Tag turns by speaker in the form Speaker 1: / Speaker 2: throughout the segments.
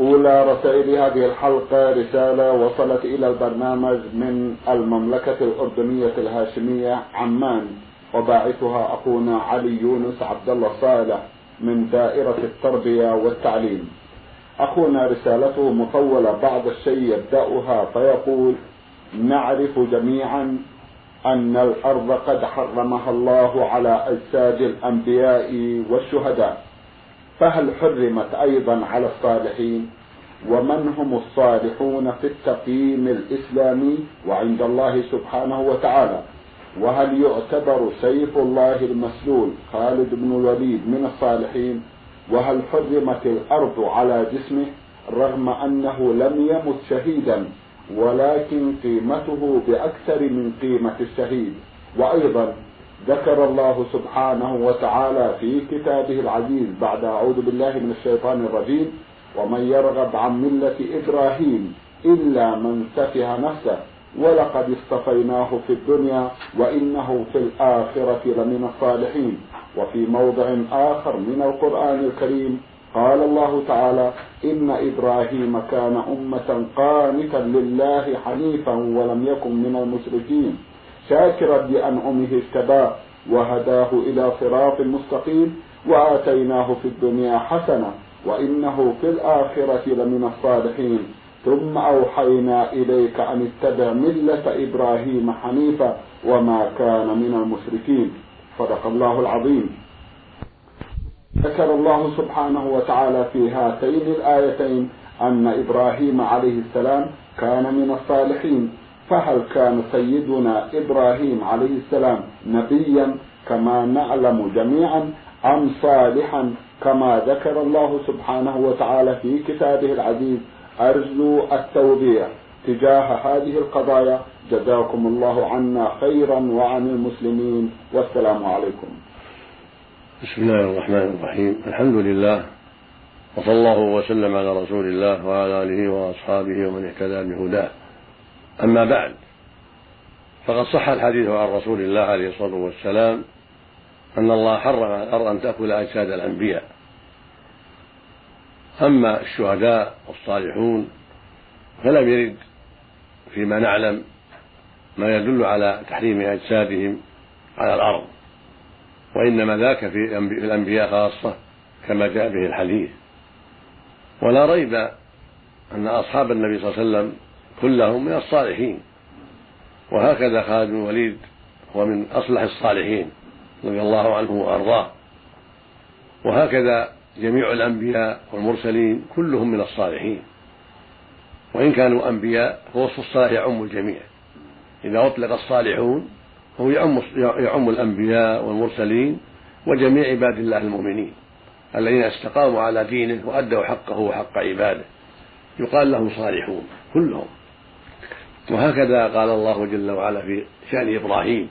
Speaker 1: أولى رسائل هذه الحلقة رسالة وصلت إلى البرنامج من المملكة الأردنية الهاشمية عمان. وباعثها أخونا علي يونس عبد الله صالح من دائرة التربية والتعليم. أخونا رسالته مطولة بعض الشيء يبدأها فيقول نعرف جميعا أن الأرض قد حرمها الله على أجساد الأنبياء والشهداء. فهل حرمت أيضا على الصالحين؟ ومن هم الصالحون في التقييم الإسلامي وعند الله سبحانه وتعالى؟ وهل يعتبر سيف الله المسلول خالد بن الوليد من الصالحين؟ وهل حرمت الأرض على جسمه؟ رغم أنه لم يمت شهيدا ولكن قيمته بأكثر من قيمة الشهيد. وأيضا ذكر الله سبحانه وتعالى في كتابه العزيز بعد أعوذ بالله من الشيطان الرجيم ومن يرغب عن ملة إبراهيم إلا من سفه نفسه ولقد اصطفيناه في الدنيا وإنه في الآخرة لمن الصالحين. وفي موضع آخر من القرآن الكريم قال الله تعالى إن إبراهيم كان أمة قانتا لله حنيفا ولم يكن من المشركين. شاكرا لأنعمه اجتباه وهداه إلى صراط مستقيم وآتيناه في الدنيا حسنة وإنه في الآخرة لمن الصالحين. ثم أوحينا إليك أن اتبع ملة إبراهيم حنيفا وما كان من المشركين. صدق الله العظيم. ذكر الله سبحانه وتعالى في هاتين الآيتين أن إبراهيم عليه السلام كان من الصالحين. فهل كان سيدنا إبراهيم عليه السلام نبيا كما نعلم جميعا أم صالحا كما ذكر الله سبحانه وتعالى في كتابه العزيز؟ أرجو التوبية تجاه هذه القضايا. جزاكم الله عنا خيرا وعن المسلمين. والسلام عليكم.
Speaker 2: بسم الله الرحمن الرحيم. الحمد لله وصلى الله وسلم على رسول الله وعلى آله وأصحابه ومن اهتدى بهداه. أما بعد فقد صح الحديث عن رسول الله عليه الصلاة والسلام أن الله حرم الأرض أن تأكل أجساد الأنبياء. أما الشهداء والصالحون فلم يرد فيما نعلم ما يدل على تحريم أجسادهم على الأرض وإنما ذاك في الأنبياء خاصة كما جاء به الحديث. ولا ريب أن أصحاب النبي صلى الله عليه وسلم كلهم من الصالحين. وهكذا خالد بن الوليد هو من أصلح الصالحين رضي الله عنه وأرضاه. وهكذا جميع الأنبياء والمرسلين كلهم من الصالحين. وإن كانوا أنبياء فوصف الصالح يعم الجميع. إذا أطلق الصالحون فهو يعم يعم الأنبياء والمرسلين وجميع عباد الله المؤمنين الذين استقاموا على دينه وأدوا حقه وحق عباده. يقال لهم صالحون كلهم. وهكذا قال الله جل وعلا في شأن إبراهيم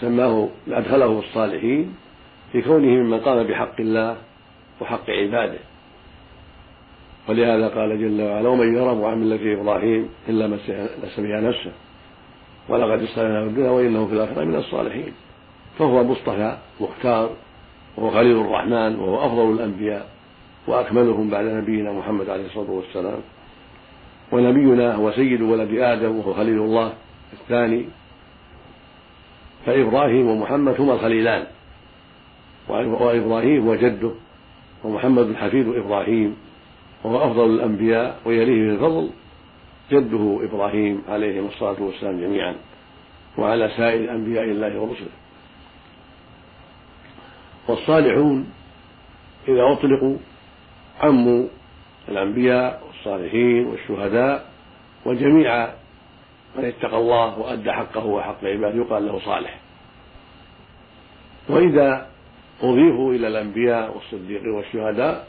Speaker 2: سماه ادخله الصالحين في كونه ممن قام بحق الله وحق عباده. ولهذا قال جل وعلا ومن يرغب عن مله إبراهيم إلا من سفه نفسه ولقد اصطفيناه الدنيا وإنه في الآخرة من الصالحين. فهو مصطفى مختار وهو خليل الرحمن وهو أفضل الأنبياء وأكملهم بعد نبينا محمد عليه الصلاة والسلام. ونبينا هو سيد ولد آدم وهو خليل الله الثاني فإبراهيم ومحمد هما الخليلان. وإبراهيم هو جده ومحمد حفيد إبراهيم. وهو أفضل الأنبياء ويليه في الفضل جده إبراهيم عليهم الصلاة والسلام جميعا. وعلى سائر أنبياء الله ورسله. والصالحون إذا أطلقوا عموا الأنبياء والصالحين والشهداء وجميع من اتقى الله وأدى حقه وحق عباده يقال له صالح. وإذا أضيفوا إلى الأنبياء والصديقين والشهداء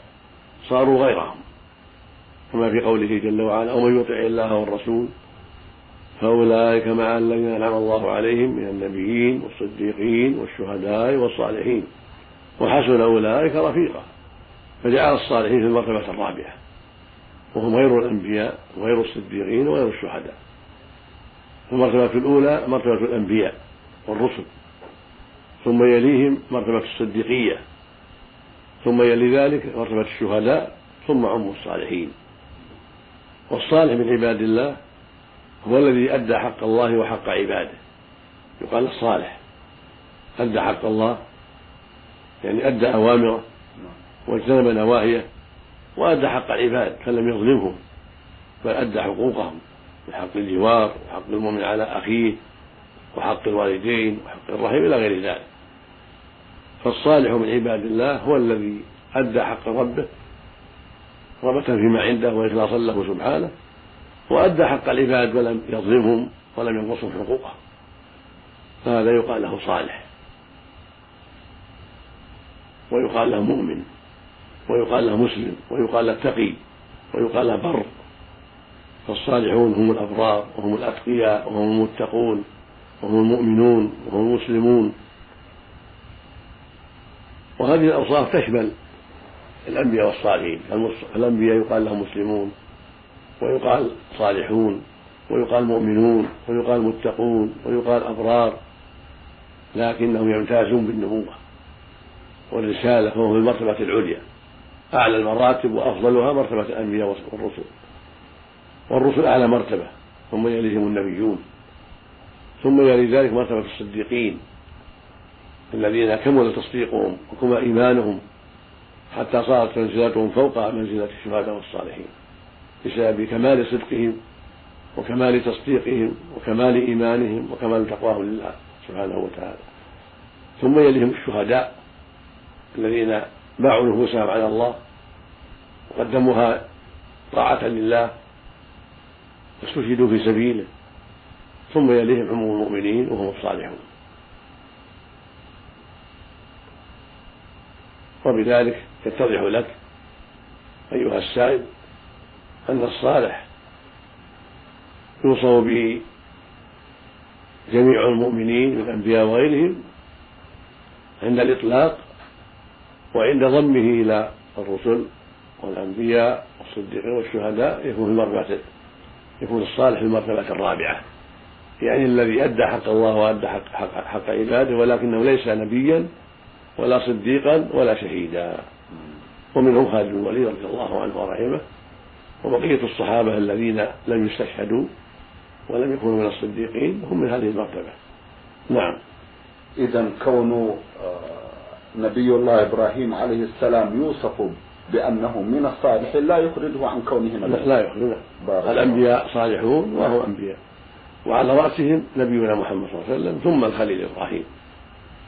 Speaker 2: صاروا غيرهم كما في قوله جل وعلا ومن يطع الله والرسول فأولئك مع الذين أنعم الله عليهم من النبيين والصديقين والشهداء والصالحين وحسن أولئك رفيقا. فجعل الصالحين في المرتبة الرابعة. وهم غير الأنبياء وغير الصديقين وغير الشهداء. المرتبة الأولى مرتبة الأنبياء والرسل. ثم يليهم مرتبة الصديقية. ثم يلي ذلك مرتبة الشهداء ثم عم الصالحين. والصالح من عباد الله هو الذي أدى حق الله وحق عباده. يقال الصالح. أدى حق الله يعني أدى أوامره واجتنب نواهيه وأدى حق العباد فلم يظلمهم بل أدى حقوقهم من حق الجوار وحق المؤمن على أخيه وحق الوالدين وحق الرحم إلى غير ذلك. فالصالح من عباد الله هو الذي أدى حق ربه رغبة فيما عنده وإخلاصا له سبحانه وأدى حق العباد ولم يظلمهم ولم ينقصهم حقوقهم. فهذا يقال له صالح ويقال له مؤمن. ويقال له مسلم ويقال له تقي ويقال له بر. فالصالحون هم الأبرار وهم الأتقياء وهم المتقون وهم المؤمنون وهم المسلمون. وهذه الأوصاف تشمل الأنبياء والصالحين. الأنبياء يقال لهم مسلمون ويقال صالحون ويقال مؤمنون ويقال متقون ويقال أبرار. لكنهم يمتازون بالنبوة والرسالة فهم في المرتبة العليا. أعلى المراتب وأفضلها مرتبة الأنبياء والرسل. والرسل أعلى مرتبة ثم يليهم النبيون ثم يلي ذلك مرتبة الصديقين الذين كمل تصديقهم وكمل إيمانهم حتى صارت منزلتهم فوق منزلة الشهداء والصالحين بسبب كمال صدقهم وكمال تصديقهم وكمال إيمانهم وكمال تقواهم لله سبحانه وتعالى. ثم يليهم الشهداء الذين باعوا نفوسهم على الله وقدموها طاعة لله واستشهدوا في سبيله ثم يليهم عموم المؤمنين وهم الصالحون. وبذلك يتضح لك أيها السائل أن الصالح يوصف به جميع المؤمنين من الأنبياء وغيرهم عند الإطلاق وعند ضمه إلى الرسل والأنبياء والصديقين والشهداء يكون في المرتبة يكون الصالح في المرتبة الرابعة. يعني الذي أدى حق الله وأدى حق, حق, حق عباده ولكنه ليس نبيا ولا صديقا ولا شهيدا. ومنهم خالد بن الوليد رضي الله عنه ورحمه. وبقية الصحابة الذين لم يستشهدوا ولم يكونوا من الصديقين هم من هذه المرتبة نعم.
Speaker 1: إذا كون آه، نبي الله إبراهيم عليه السلام يوصف بأنه من الصالحين لا يخرجه عن كونه نبي.
Speaker 2: لا يخرجه. الأنبياء صالحون وهو أنبياء. وعلى رأسهم نبينا محمد صلى الله عليه وسلم ثم الخليل إبراهيم.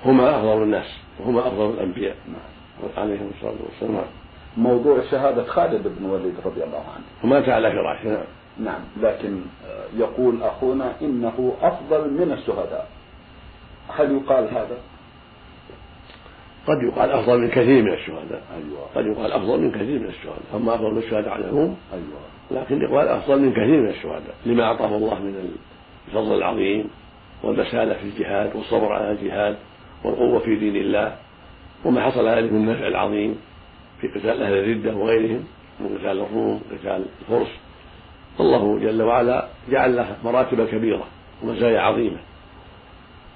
Speaker 2: هما أفضل الناس وهما أفضل الأنبياء. نعم. عليهم الصلاة والسلام.
Speaker 1: موضوع شهادة خالد بن وليد رضي الله عنه.
Speaker 2: ومات على فراشه نعم.
Speaker 1: نعم. لكن يقول أخونا إنه أفضل من الشهداء. هل يقال هذا؟
Speaker 2: قد يقال أفضل من كثير من الشهداء. أيوة. قد يقال أفضل من كثير من الشهداء. أما أفضل من الشهداء على العموم أيوة. لكن يقال أفضل من كثير من الشهداء. لما أعطاه الله من الفضل العظيم والبسالة في الجهاد والصبر على الجهاد والقوة في دين الله وما حصل هذه من النفع العظيم في قتال أهل الردة وغيرهم من قتال الروم قتال الفرس. الله جل وعلا جعل له مراتب كبيرة ومزايا عظيمة.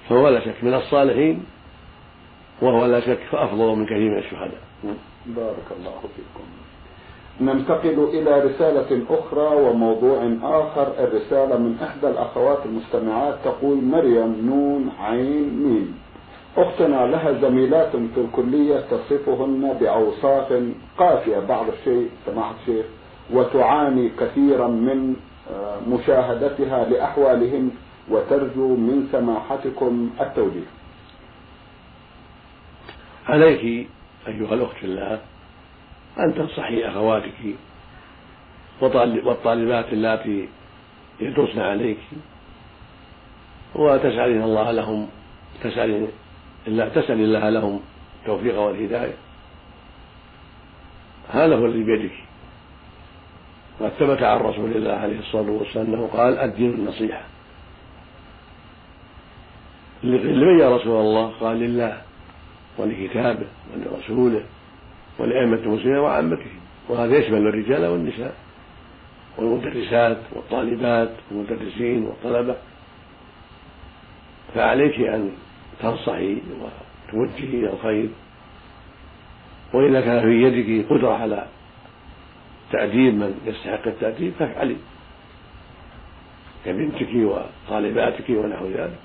Speaker 2: فهو لا شك من الصالحين وهو لا شك أفضل من كثير من الشهداء.
Speaker 1: بارك الله فيكم. ننتقل إلى رسالة أخرى وموضوع آخر. الرسالة من إحدى الأخوات المستمعات تقول مريم نون عين ميم. أختنا لها زميلات في الكلية تصفهن بأوصاف قاسية. بعض الشيء سماحة الشيخ وتعاني كثيرا من آه، مشاهدتها لأحوالهن وترجو من سماحتكم التوجيه.
Speaker 2: عليك أيها الأخت في الله أن تنصحي أخواتك والطالبات اللاتي يدرسن عليك وتسألين الله لهم تسألين الله تسأل الله لهم التوفيق والهداية. هذا هو الذي بيدك. وقد ثبت عن رسول الله عليه الصلاة والسلام أنه قال الدين النصيحة. لمن يا رسول الله؟ قال لله. ولكتابه ولرسوله ولأئمة المسلمين وعامتهم وهذا يشمل الرجال والنساء والمدرسات والطالبات والمدرسين والطلبة. فعليك أن تنصحي وتوجهي إلى الخير. وإذا كان في يدك قدرة على تأديب من يستحق التأديب فافعلي. كبنتك وطالباتك ونحو ذلك.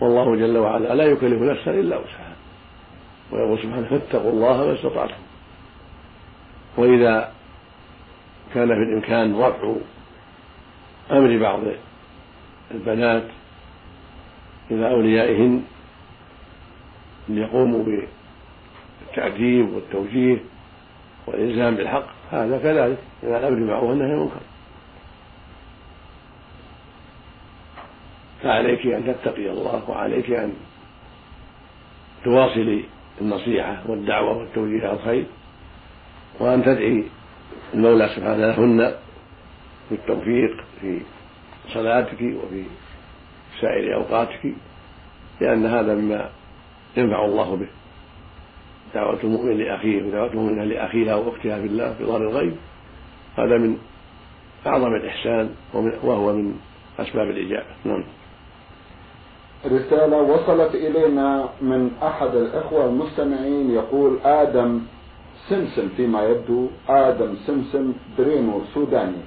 Speaker 2: والله جل وعلا لا يكلف نفسا إلا وسعها. ويقول سبحانه فاتقوا الله ما استطعتم. وإذا كان في الإمكان رفع أمر بعض البنات إلى أوليائهن ليقوموا بالتعذيب والتوجيه والإلزام بالحق هذا كذلك إلى الأمر بالمعروف والنهي عن المنكر. فعليك أن تتقي الله وعليك أن تواصلي النصيحة والدعوة والتوجيه إلى الخير وأن تدعي المولى سبحانه لهن بالتوفيق في صلاتك وفي سائر أوقاتك لأن هذا مما ينفع الله به. دعوة المؤمن لأخيه ودعوة المؤمنة لأخيها وأختها في الله في ظهر الغيب هذا من أعظم الإحسان وهو من أسباب الإجابة. نعم.
Speaker 1: رسالة وصلت إلينا من أحد الإخوة المستمعين يقول آدم سمسم فيما يبدو آدم سمسم برينو سوداني.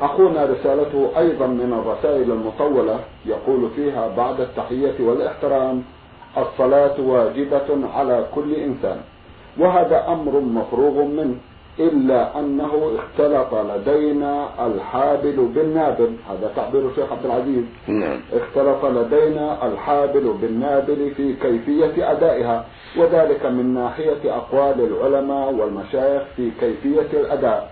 Speaker 1: أخونا رسالته أيضا من الرسائل المطولة يقول فيها بعد التحية والإحترام الصلاة واجبة على كل إنسان وهذا أمر مفروغ منه. إلا أنه اختلط لدينا الحابل بالنابل. هذا تعبير الشيخ عبد العزيز.
Speaker 2: نعم.
Speaker 1: اختلط لدينا الحابل بالنابل في كيفية أدائها وذلك من ناحية أقوال العلماء والمشايخ في كيفية الأداء.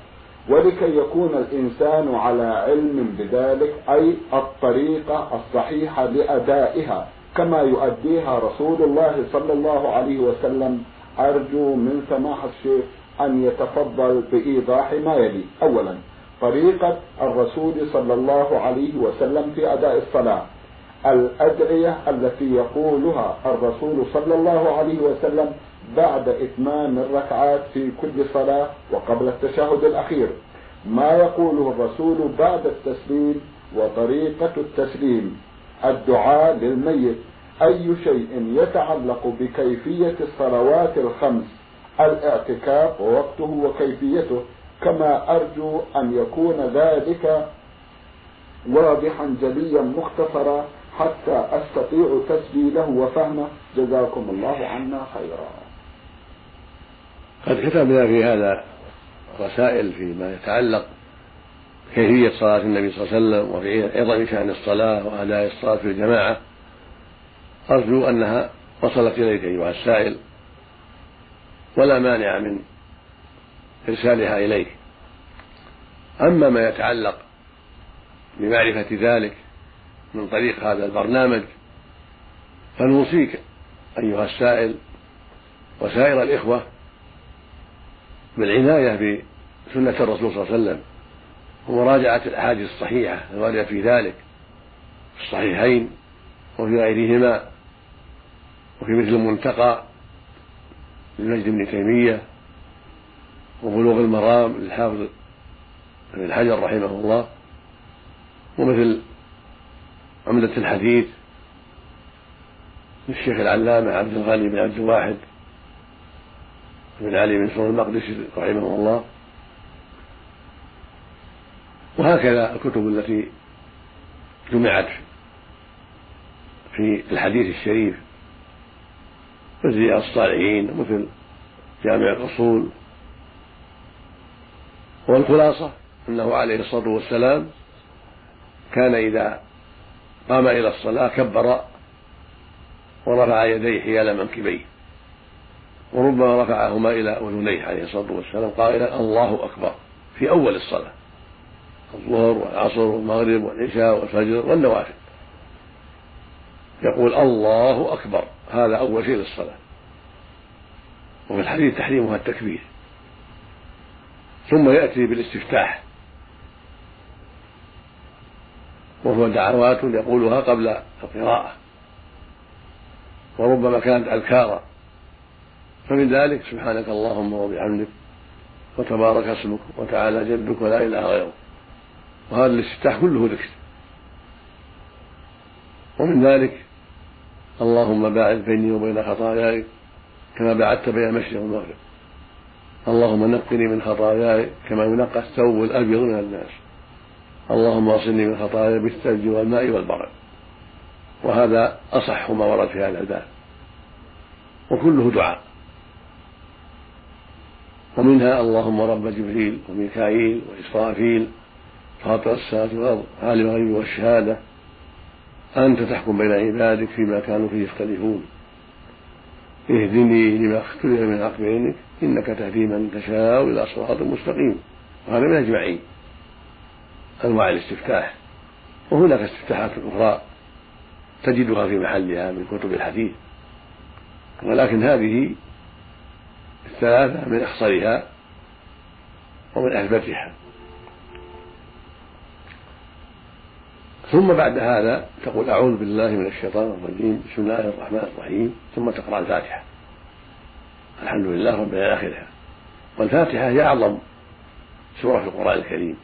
Speaker 1: ولكي يكون الإنسان على علم بذلك أي الطريقة الصحيحة لأدائها كما يؤديها رسول الله صلى الله عليه وسلم. أرجو من سماحة الشيخ أن يتفضل بإيضاح ما يلي. أولا طريقة الرسول صلى الله عليه وسلم في أداء الصلاة. الأدعية التي يقولها الرسول صلى الله عليه وسلم بعد إتمام الركعات في كل صلاة وقبل التشهد الأخير. ما يقوله الرسول بعد التسليم وطريقة التسليم. الدعاء للميت. أي شيء يتعلق بكيفية الصلوات الخمس الاعتكاف ووقته وكيفيته كما أرجو أن يكون ذلك واضحا جليا مختصرا حتى أستطيع تسجيله وفهمه. جزاكم الله عنا خيرا.
Speaker 2: قد كتبنا في هذا رسائل فيما يتعلق كيفية صلاة النبي صلى الله عليه وسلم وفي عظم شأن الصلاة وأداء الصلاة في الجماعة. أرجو أنها وصلت إليك أيها السائل. ولا مانع من إرسالها إليك. أما ما يتعلق بمعرفة ذلك من طريق هذا البرنامج فنوصيك أيها السائل وسائر الإخوة بالعناية بسنة الرسول صلى الله عليه وسلم ومراجعة الأحاديث الصحيحة الواردة في ذلك في الصحيحين وفي غيرهما وفي مثل الملتقى للمجد بن تيمية وبلوغ المرام للحافظ ابن حجر رحمه الله ومثل عمدة الحديث للشيخ العلامة عبد الغني بن عبد الواحد بن علي بن سور المقدسي رحمه الله. وهكذا الكتب التي جمعت في الحديث الشريف مثل رياض الصالحين مثل جامع الأصول والخلاصة أنه عليه الصلاة والسلام كان إذا قام إلى الصلاة كبر ورفع يديه حيال منكبيه وربما رفعهما إلى أذنيه عليه الصلاة والسلام قائلا الله أكبر في أول الصلاة الظهر والعصر والمغرب والعشاء والفجر والنوافل. يقول الله أكبر. هذا أول شيء للصلاة وفي الحديث تحريمها التكبير. ثم يأتي بالاستفتاح. وهو دعوات يقولها قبل القراءة. وربما كانت أذكارا. فمن ذلك سبحانك اللهم وبحمدك وتبارك اسمك وتعالى جدك ولا إله غيرك. وهذا الاستفتاح كله ذكر. ومن ذلك اللهم باعد بيني وبين خطاياي كما بعدت بين المشرق والمغرب اللهم نقني من خطاياي كما ينقى الثوب الأبيض من الناس. اللهم اصلني من خطاياي بالثلج والماء والبرد. وهذا أصح ما ورد في هذا الباب. وكله دعاء. ومنها اللهم رب جبريل وميكائيل وإسرافيل فاطر السماوات والأرض عالم الغيب والشهادة أنت تحكم بين عبادك فيما كانوا فيه يختلفون. اهدني لما اختلف من حق بينك إنك تهدي من تشاء إلى صراط مستقيم. وهذا من أجمعين. أنواع الاستفتاح. وهناك استفتاحات أخرى تجدها في محلها من كتب الحديث. ولكن هذه الثلاثة من أخصرها ومن أثبتها. ثم بعد هذا تقول أعوذ بالله من الشيطان الرجيم بسم الله الرحمن الرحيم ثم تقرأ الفاتحة. الحمد لله رب آخرها والفاتحة هي أعظم سورة في القرآن الكريم.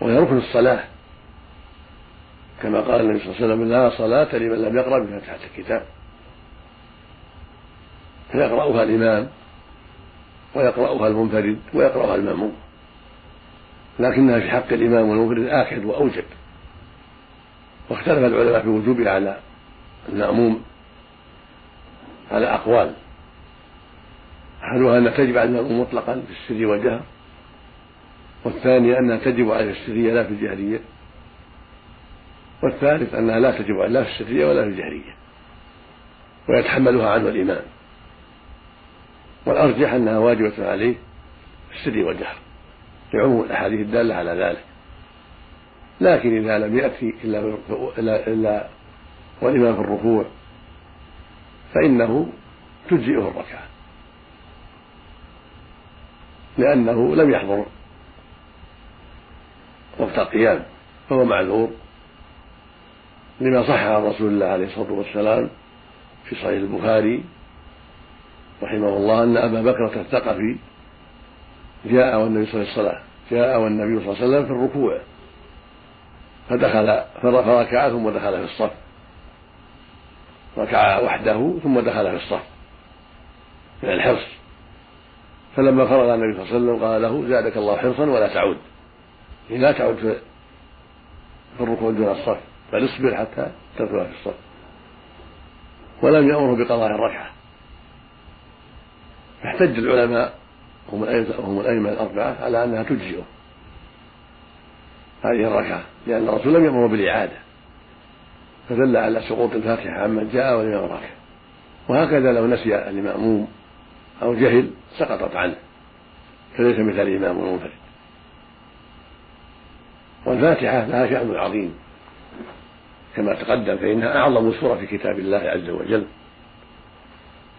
Speaker 2: وهي ركن الصلاة. كما قال النبي صلى الله عليه وسلم لا صلاة لمن لم يقرأ بفاتحة الكتاب. فيقرأها الإمام ويقرأها المنفرد ويقرأها المأموم. لكنها في حق الإمام والمنفرد آكد وأوجب. واختلف العلماء في وجوبها على المأموم على أقوال. أحدها أنها تجب على المأموم مطلقا في السر والجهر والثانية أنها تجب عليه السرية لا في الجهرية والثالث أنها لا تجب لا في السرية ولا في الجهرية ويتحملها عنه الإمام. والأرجح أنها واجبة عليه في السر والجهر. لعموم الأحاديث الدالة على ذلك. لكن إذا لم يأتي إلا, إلا, والإمام في الركوع فإنه تجزئه الركعة. لأنه لم يحضر وقت القيام فهو معذور لما صح عن رسول الله عليه الصلاة والسلام في صحيح البخاري رحمه الله أن أبا بكرة الثقفي جاء والنبي صلى الله عليه وسلم جاء والنبي صلى الله عليه وسلم في الركوع. فدخل فركع ثم دخل في الصف. ركع وحده ثم دخل في الصف من الحرص. فلما فرغ النبي صلى الله عليه وسلم قال له زادك الله حرصا ولا تعود. يعني لا تعود في الركوع دون الصف بل اصبر حتى تدخل في الصف. ولم يأمره بقضاء الركعة. فاحتج العلماء هم الأئمة الأربعة على أنها تجزئه. هذه الركعة لأن الرسول لم يأمر بالإعادة. فدل على سقوط الفاتحة عمن جاء ولم يركع وهكذا لو نسي الإمام أو جهل سقطت عنه. فليس مثل الإمام المنفرد. والفاتحة لها شأن عظيم. كما تقدم فإنها أعظم سورة في كتاب الله عز وجل.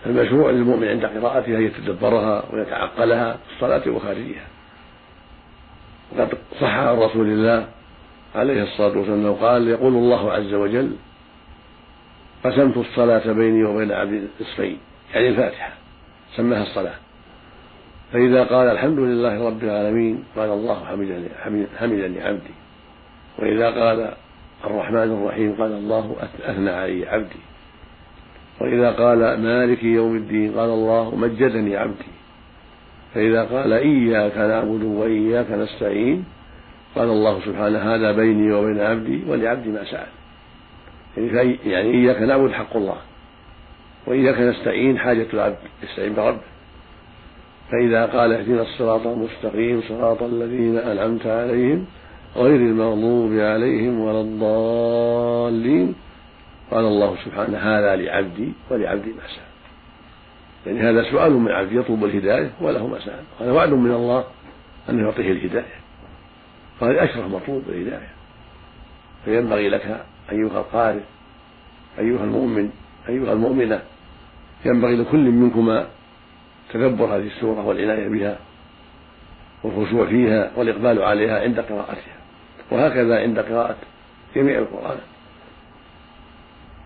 Speaker 2: فالمشروع للمؤمن عند قراءتها أن يتدبرها ويتعقلها في الصلاة وخارجها وقد صح عن رسول الله عليه الصلاة والسلام قال يقول الله عز وجل قسمت الصلاة بيني وبين عبدي نصفين. يعني الفاتحة سماها الصلاة. فإذا قال الحمد لله رب العالمين قال الله حمدني, حمدني عبدي. وإذا قال الرحمن الرحيم قال الله أثنى علي عبدي. وإذا قال مالك يوم الدين قال الله مجدني عبدي. فإذا قال إياك نعبد وإياك نستعين قال الله سبحانه هذا بيني وبين عبدي ولعبدي ما سأل. يعني, يعني إياك نعبد حق الله وإياك نستعين حاجة العبد يستعين بربه. فإذا قال اهدنا الصراط المستقيم صراط الذين أنعمت عليهم غير المغضوب عليهم ولا الضالين. قال الله سبحانه هذا لعبدي ولعبدي ما سأل يعني هذا سؤال من عبد يطلب الهداية وله ما سأل هذا وعد من الله أن يعطيه الهداية. وهذه أشرف مطلوب الهداية. فينبغي لك أيها القارئ أيها المؤمن أيها المؤمنة ينبغي لكل منكما تدبر هذه السورة والعناية بها والخشوع فيها والإقبال عليها عند قراءتها. وهكذا عند قراءة جميع القرآن.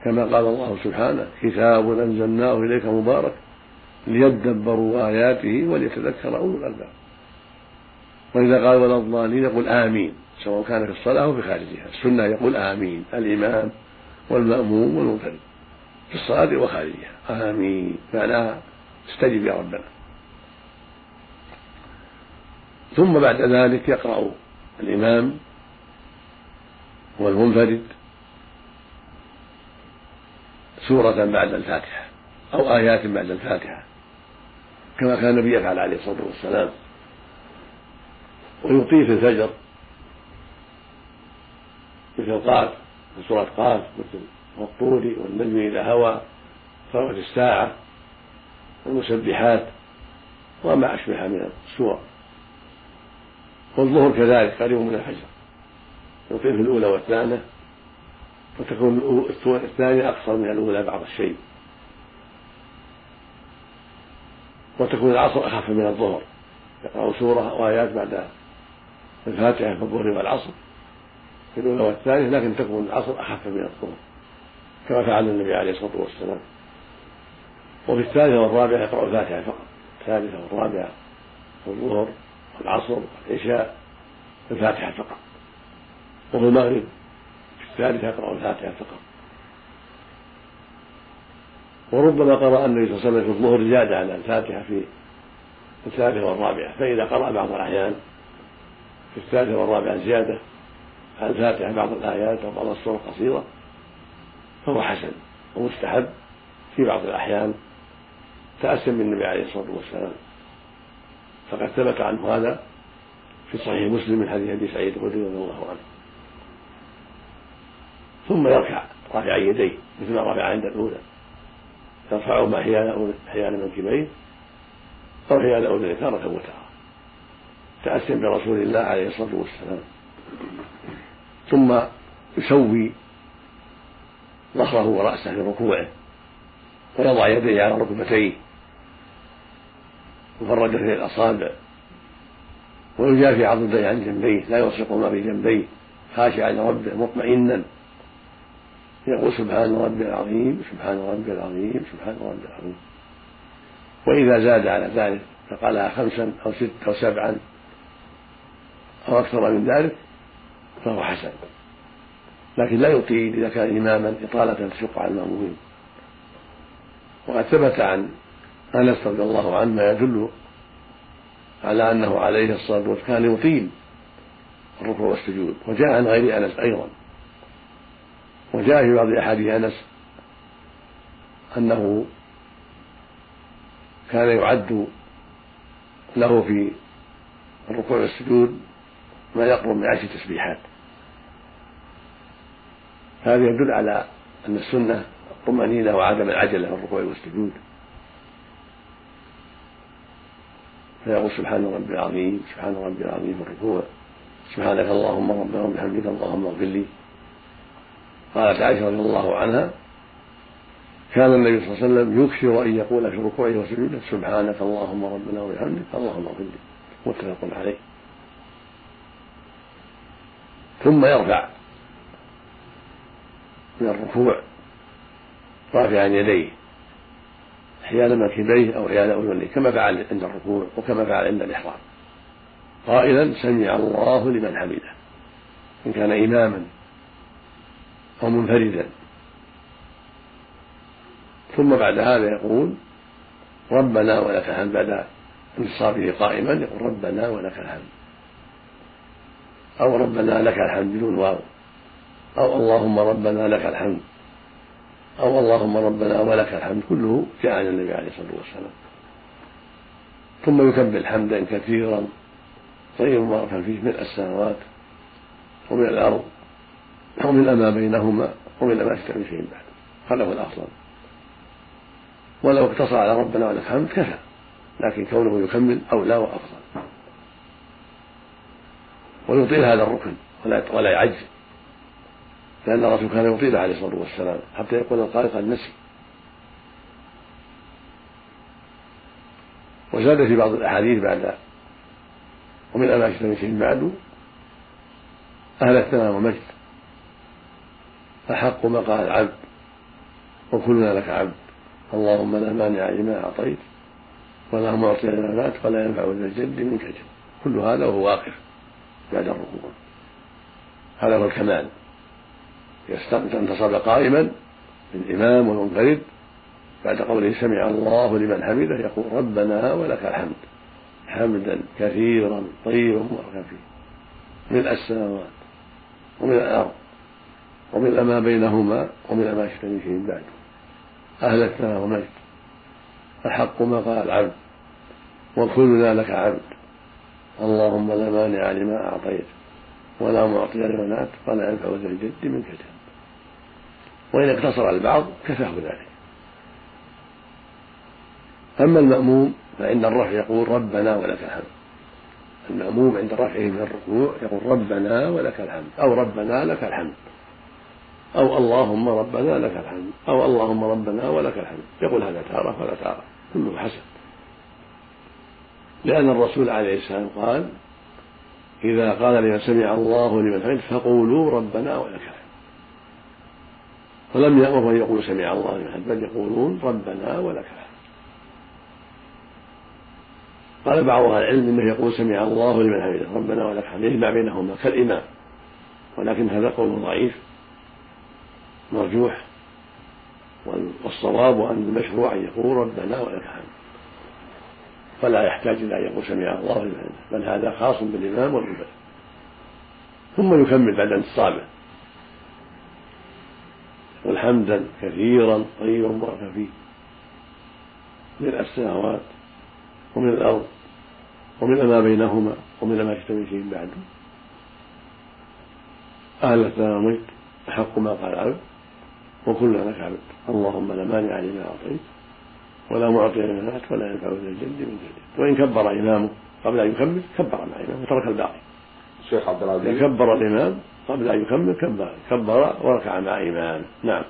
Speaker 2: كما قال الله سبحانه كتاب أنزلناه إليك مبارك ليدبروا آياته وليتذكر أولو الألباب. وإذا قال ولا الضالين يقول آمين سواء كان في الصلاة أو في خارجها السنة يقول آمين الإمام والمأموم والمنفرد في الصلاة وخارجها آمين معناها استجب يا ربنا. ثم بعد ذلك يقرأ الإمام والمنفرد سورة بعد الفاتحة أو آيات بعد الفاتحة كما كان النبي يفعل عليه الصلاة والسلام. ويطيل في الفجر مثل قاف في سورة قاف مثل والطور والنجم إذا هوى ثروة الساعة والمسبحات وما أشبه من السور. والظهر كذلك قريب من الفجر. يطيل في الأولى والثانية وتكون الثانية أقصر من الأولى بعض الشيء. وتكون العصر أخف من الظهر. يقرأ سورة وآيات بعد الفاتحة في الظهر والعصر. في الأولى والثانية لكن تكون العصر أخف من الظهر. كما فعل النبي عليه الصلاة والسلام. وفي الثالثة والرابعة يقرأ الفاتحة فقط. الثالثة والرابعة والظهر والعصر والعشاء الفاتحة فقط. وفي المغرب الثالثة يقرأ الفاتحة فقط. وربما قرأ النبي صلى الله عليه وسلم في الظهر زيادة على الفاتحة في الثالثة والرابعة فإذا قرأ بعض الأحيان في الثالثة والرابعة زيادة على الفاتحة بعض الآيات أو بعض السور القصيرة فهو حسن ومستحب في بعض الأحيان. تأسم بالنبي عليه الصلاة والسلام. فقد ثبت عنه هذا في صحيح مسلم من حديث أبي سعيد الخدري رضي الله عنه. ثم يركع رافعا يديه مثل ما رفع عند الأولى. يرفعهما حيال منكبيه أو حيال أذنيه تارة وتارة تأسم برسول الله عليه الصلاة والسلام. ثم يسوي ظهره ورأسه في ركوعه ويضع يديه على ركبتيه. وفرج فيه الأصابع. ويجافي عضديه عن جنبيه لا يلصق ما في جنبيه. خاشعا لربه مطمئنا. يقول سبحان ربي العظيم سبحان ربي العظيم سبحان ربي العظيم. وإذا زاد على ذلك فقالها خمسا أو ست أو سبعا أو أكثر من ذلك فهو حسن. لكن لا يطيل إذا كان إماما إطالة تشق على المأمومين. وقد ثبت عن أنس رضي الله عنه ما يدل على أنه عليه الصلاة والسلام كان يطيل الركوع والسجود وجاء عن غير أنس أيضا. وجاء في بعض أحاديث أنس أنه كان يعد له في الركوع والسجود ما يقرب من عشر تسبيحات. هذا يدل على أن السنة الطمأنينة وعدم العجلة في الركوع والسجود. فيقول سبحان ربي العظيم سبحان ربي العظيم في الركوع. سبحانك اللهم ربنا وبحمدك اللهم اغفر لي. قالت عائشة رضي الله عنها كان النبي صلى الله عليه وسلم يكثر أن يقول في ركوعه وسجوده سبحانك اللهم ربنا وبحمدك اللهم اغفر لي. متفق عليه. ثم يرفع من الركوع رافعا يديه حيال منكبيه أو حيال أذنيه كما فعل عند الركوع وكما فعل عند الإحرام. قائلا سمع الله لمن حمده. إن كان اماما أو منفردا ثم بعد هذا يقول ربنا ولك الحمد. بعد انتصابه قائما يقول ربنا ولك الحمد. أو ربنا لك الحمد بدون واو. أو اللهم ربنا لك الحمد. أو اللهم ربنا ولك الحمد. كله جاء عن النبي عليه الصلاة والسلام. ثم يكبر حمدا كثيرا طيب مباركا فيه ملء السماوات ومن الأرض. ومن ما بينهما ومن ما يشتبه شيء بعد. هذا هو الأفضل. ولو اقتصر على ربنا ولك الحمد كفى. لكن كونه يكمل أولى وأفضل. ويطيل هذا الركن ولا ولا يعجل لأن الرسول كان يطيل عليه الصلاة والسلام حتى يقول القائل قد نسي. وزاد في بعض الأحاديث بعد ومن أماكن من شيء بعد أهل الثناء والمجد أحق ما قال العبد وكلنا لك عبد. اللهم لا مانع لما أعطيت ولا معطي لما مات ولا ينفع ذا الجد منك جد. كل هذا وهو واقف بعد الركوع. هذا هو الكمال. انتصب قائما الإمام والمنفرد. بعد قوله سمع الله لمن حمده يقول ربنا ولك الحمد. حمدا كثيرا طيبا مباركا فيه. ملء السماوات ومن الأرض. ومن ما بينهما ومن ما شئت من شيء بعد. أهل الثناء والمجد الحق ما قال العبد. وكلنا لك عبد. اللهم لا مانع لما أعطيت ولا معطي لما منعت ولا ينفع ذا الجد منك جد وإن اقتصر البعض كفاه ذلك. أما المأموم فعند الرفع يقول ربنا ولك الحمد. المأموم عند رفعه من الركوع يقول ربنا ولك الحمد. أو ربنا لك الحمد. أو اللهم ربنا لك الحمد أو اللهم ربنا ولك الحمد. يقول هذا تارة ولا تارة كله حسن. لأن الرسول عليه السلام قال إذا قال لمن سمع الله لمن حمد فقولوا ربنا ولك الحمد. فلم يأمر أن يقولوا سمع الله لمن حمد بل يقولون ربنا ولك الحمد. قال بعض أهل العلم إنه يقول سمع الله لمن حمده ربنا ولك الحمد يجمع بينهما كالإمام ولكن هذا قول ضعيف. مرجوح والصواب أن المشروع أن يقول ربنا ولك الحمد. فلا يحتاج إلى أن يقول سمع الله لمن بل هذا خاص بالامام والمنفرد ثم يكمل بعد انتصابه. يقول حمدا كثيرا طيبا مباركا فيه. من السماوات ومن الأرض ومن ما بينهما ومن ما من شيء بعد أهل الثناء أحق ما قال العبد وكلنا لك عبد. اللهم لا مانع لما أعطيت ولا معطي لما منعت ولا ينفع ذا الجد من جد. وإن كبر إمامه قبل أن يكمل كبر مع إمامه وترك الباقي.
Speaker 1: الشيخ عبد العزيز.
Speaker 2: كبر الإمام قبل أن يكمل كبر كبر وركع مع إمام. نعم.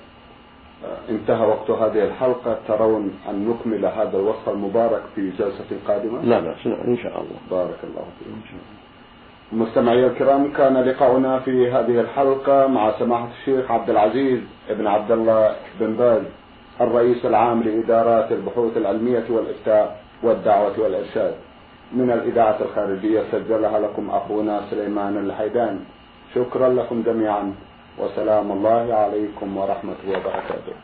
Speaker 1: انتهى وقت هذه الحلقة. ترون أن نكمل هذا الوصف المبارك في جلسة قادمة؟
Speaker 2: لا بأس نعم إن شاء الله.
Speaker 1: بارك الله فيكم مستمعي الكرام كان لقاؤنا في هذه الحلقة مع سماحة الشيخ عبد العزيز بن عبد الله بن باز الرئيس العام لإدارات البحوث العلمية والإفتاء والدعوة والإرشاد. من الإذاعة الخارجية سجلها لكم أخونا سليمان الحيدان شكرا لكم جميعا وسلام الله عليكم ورحمة وبركاته.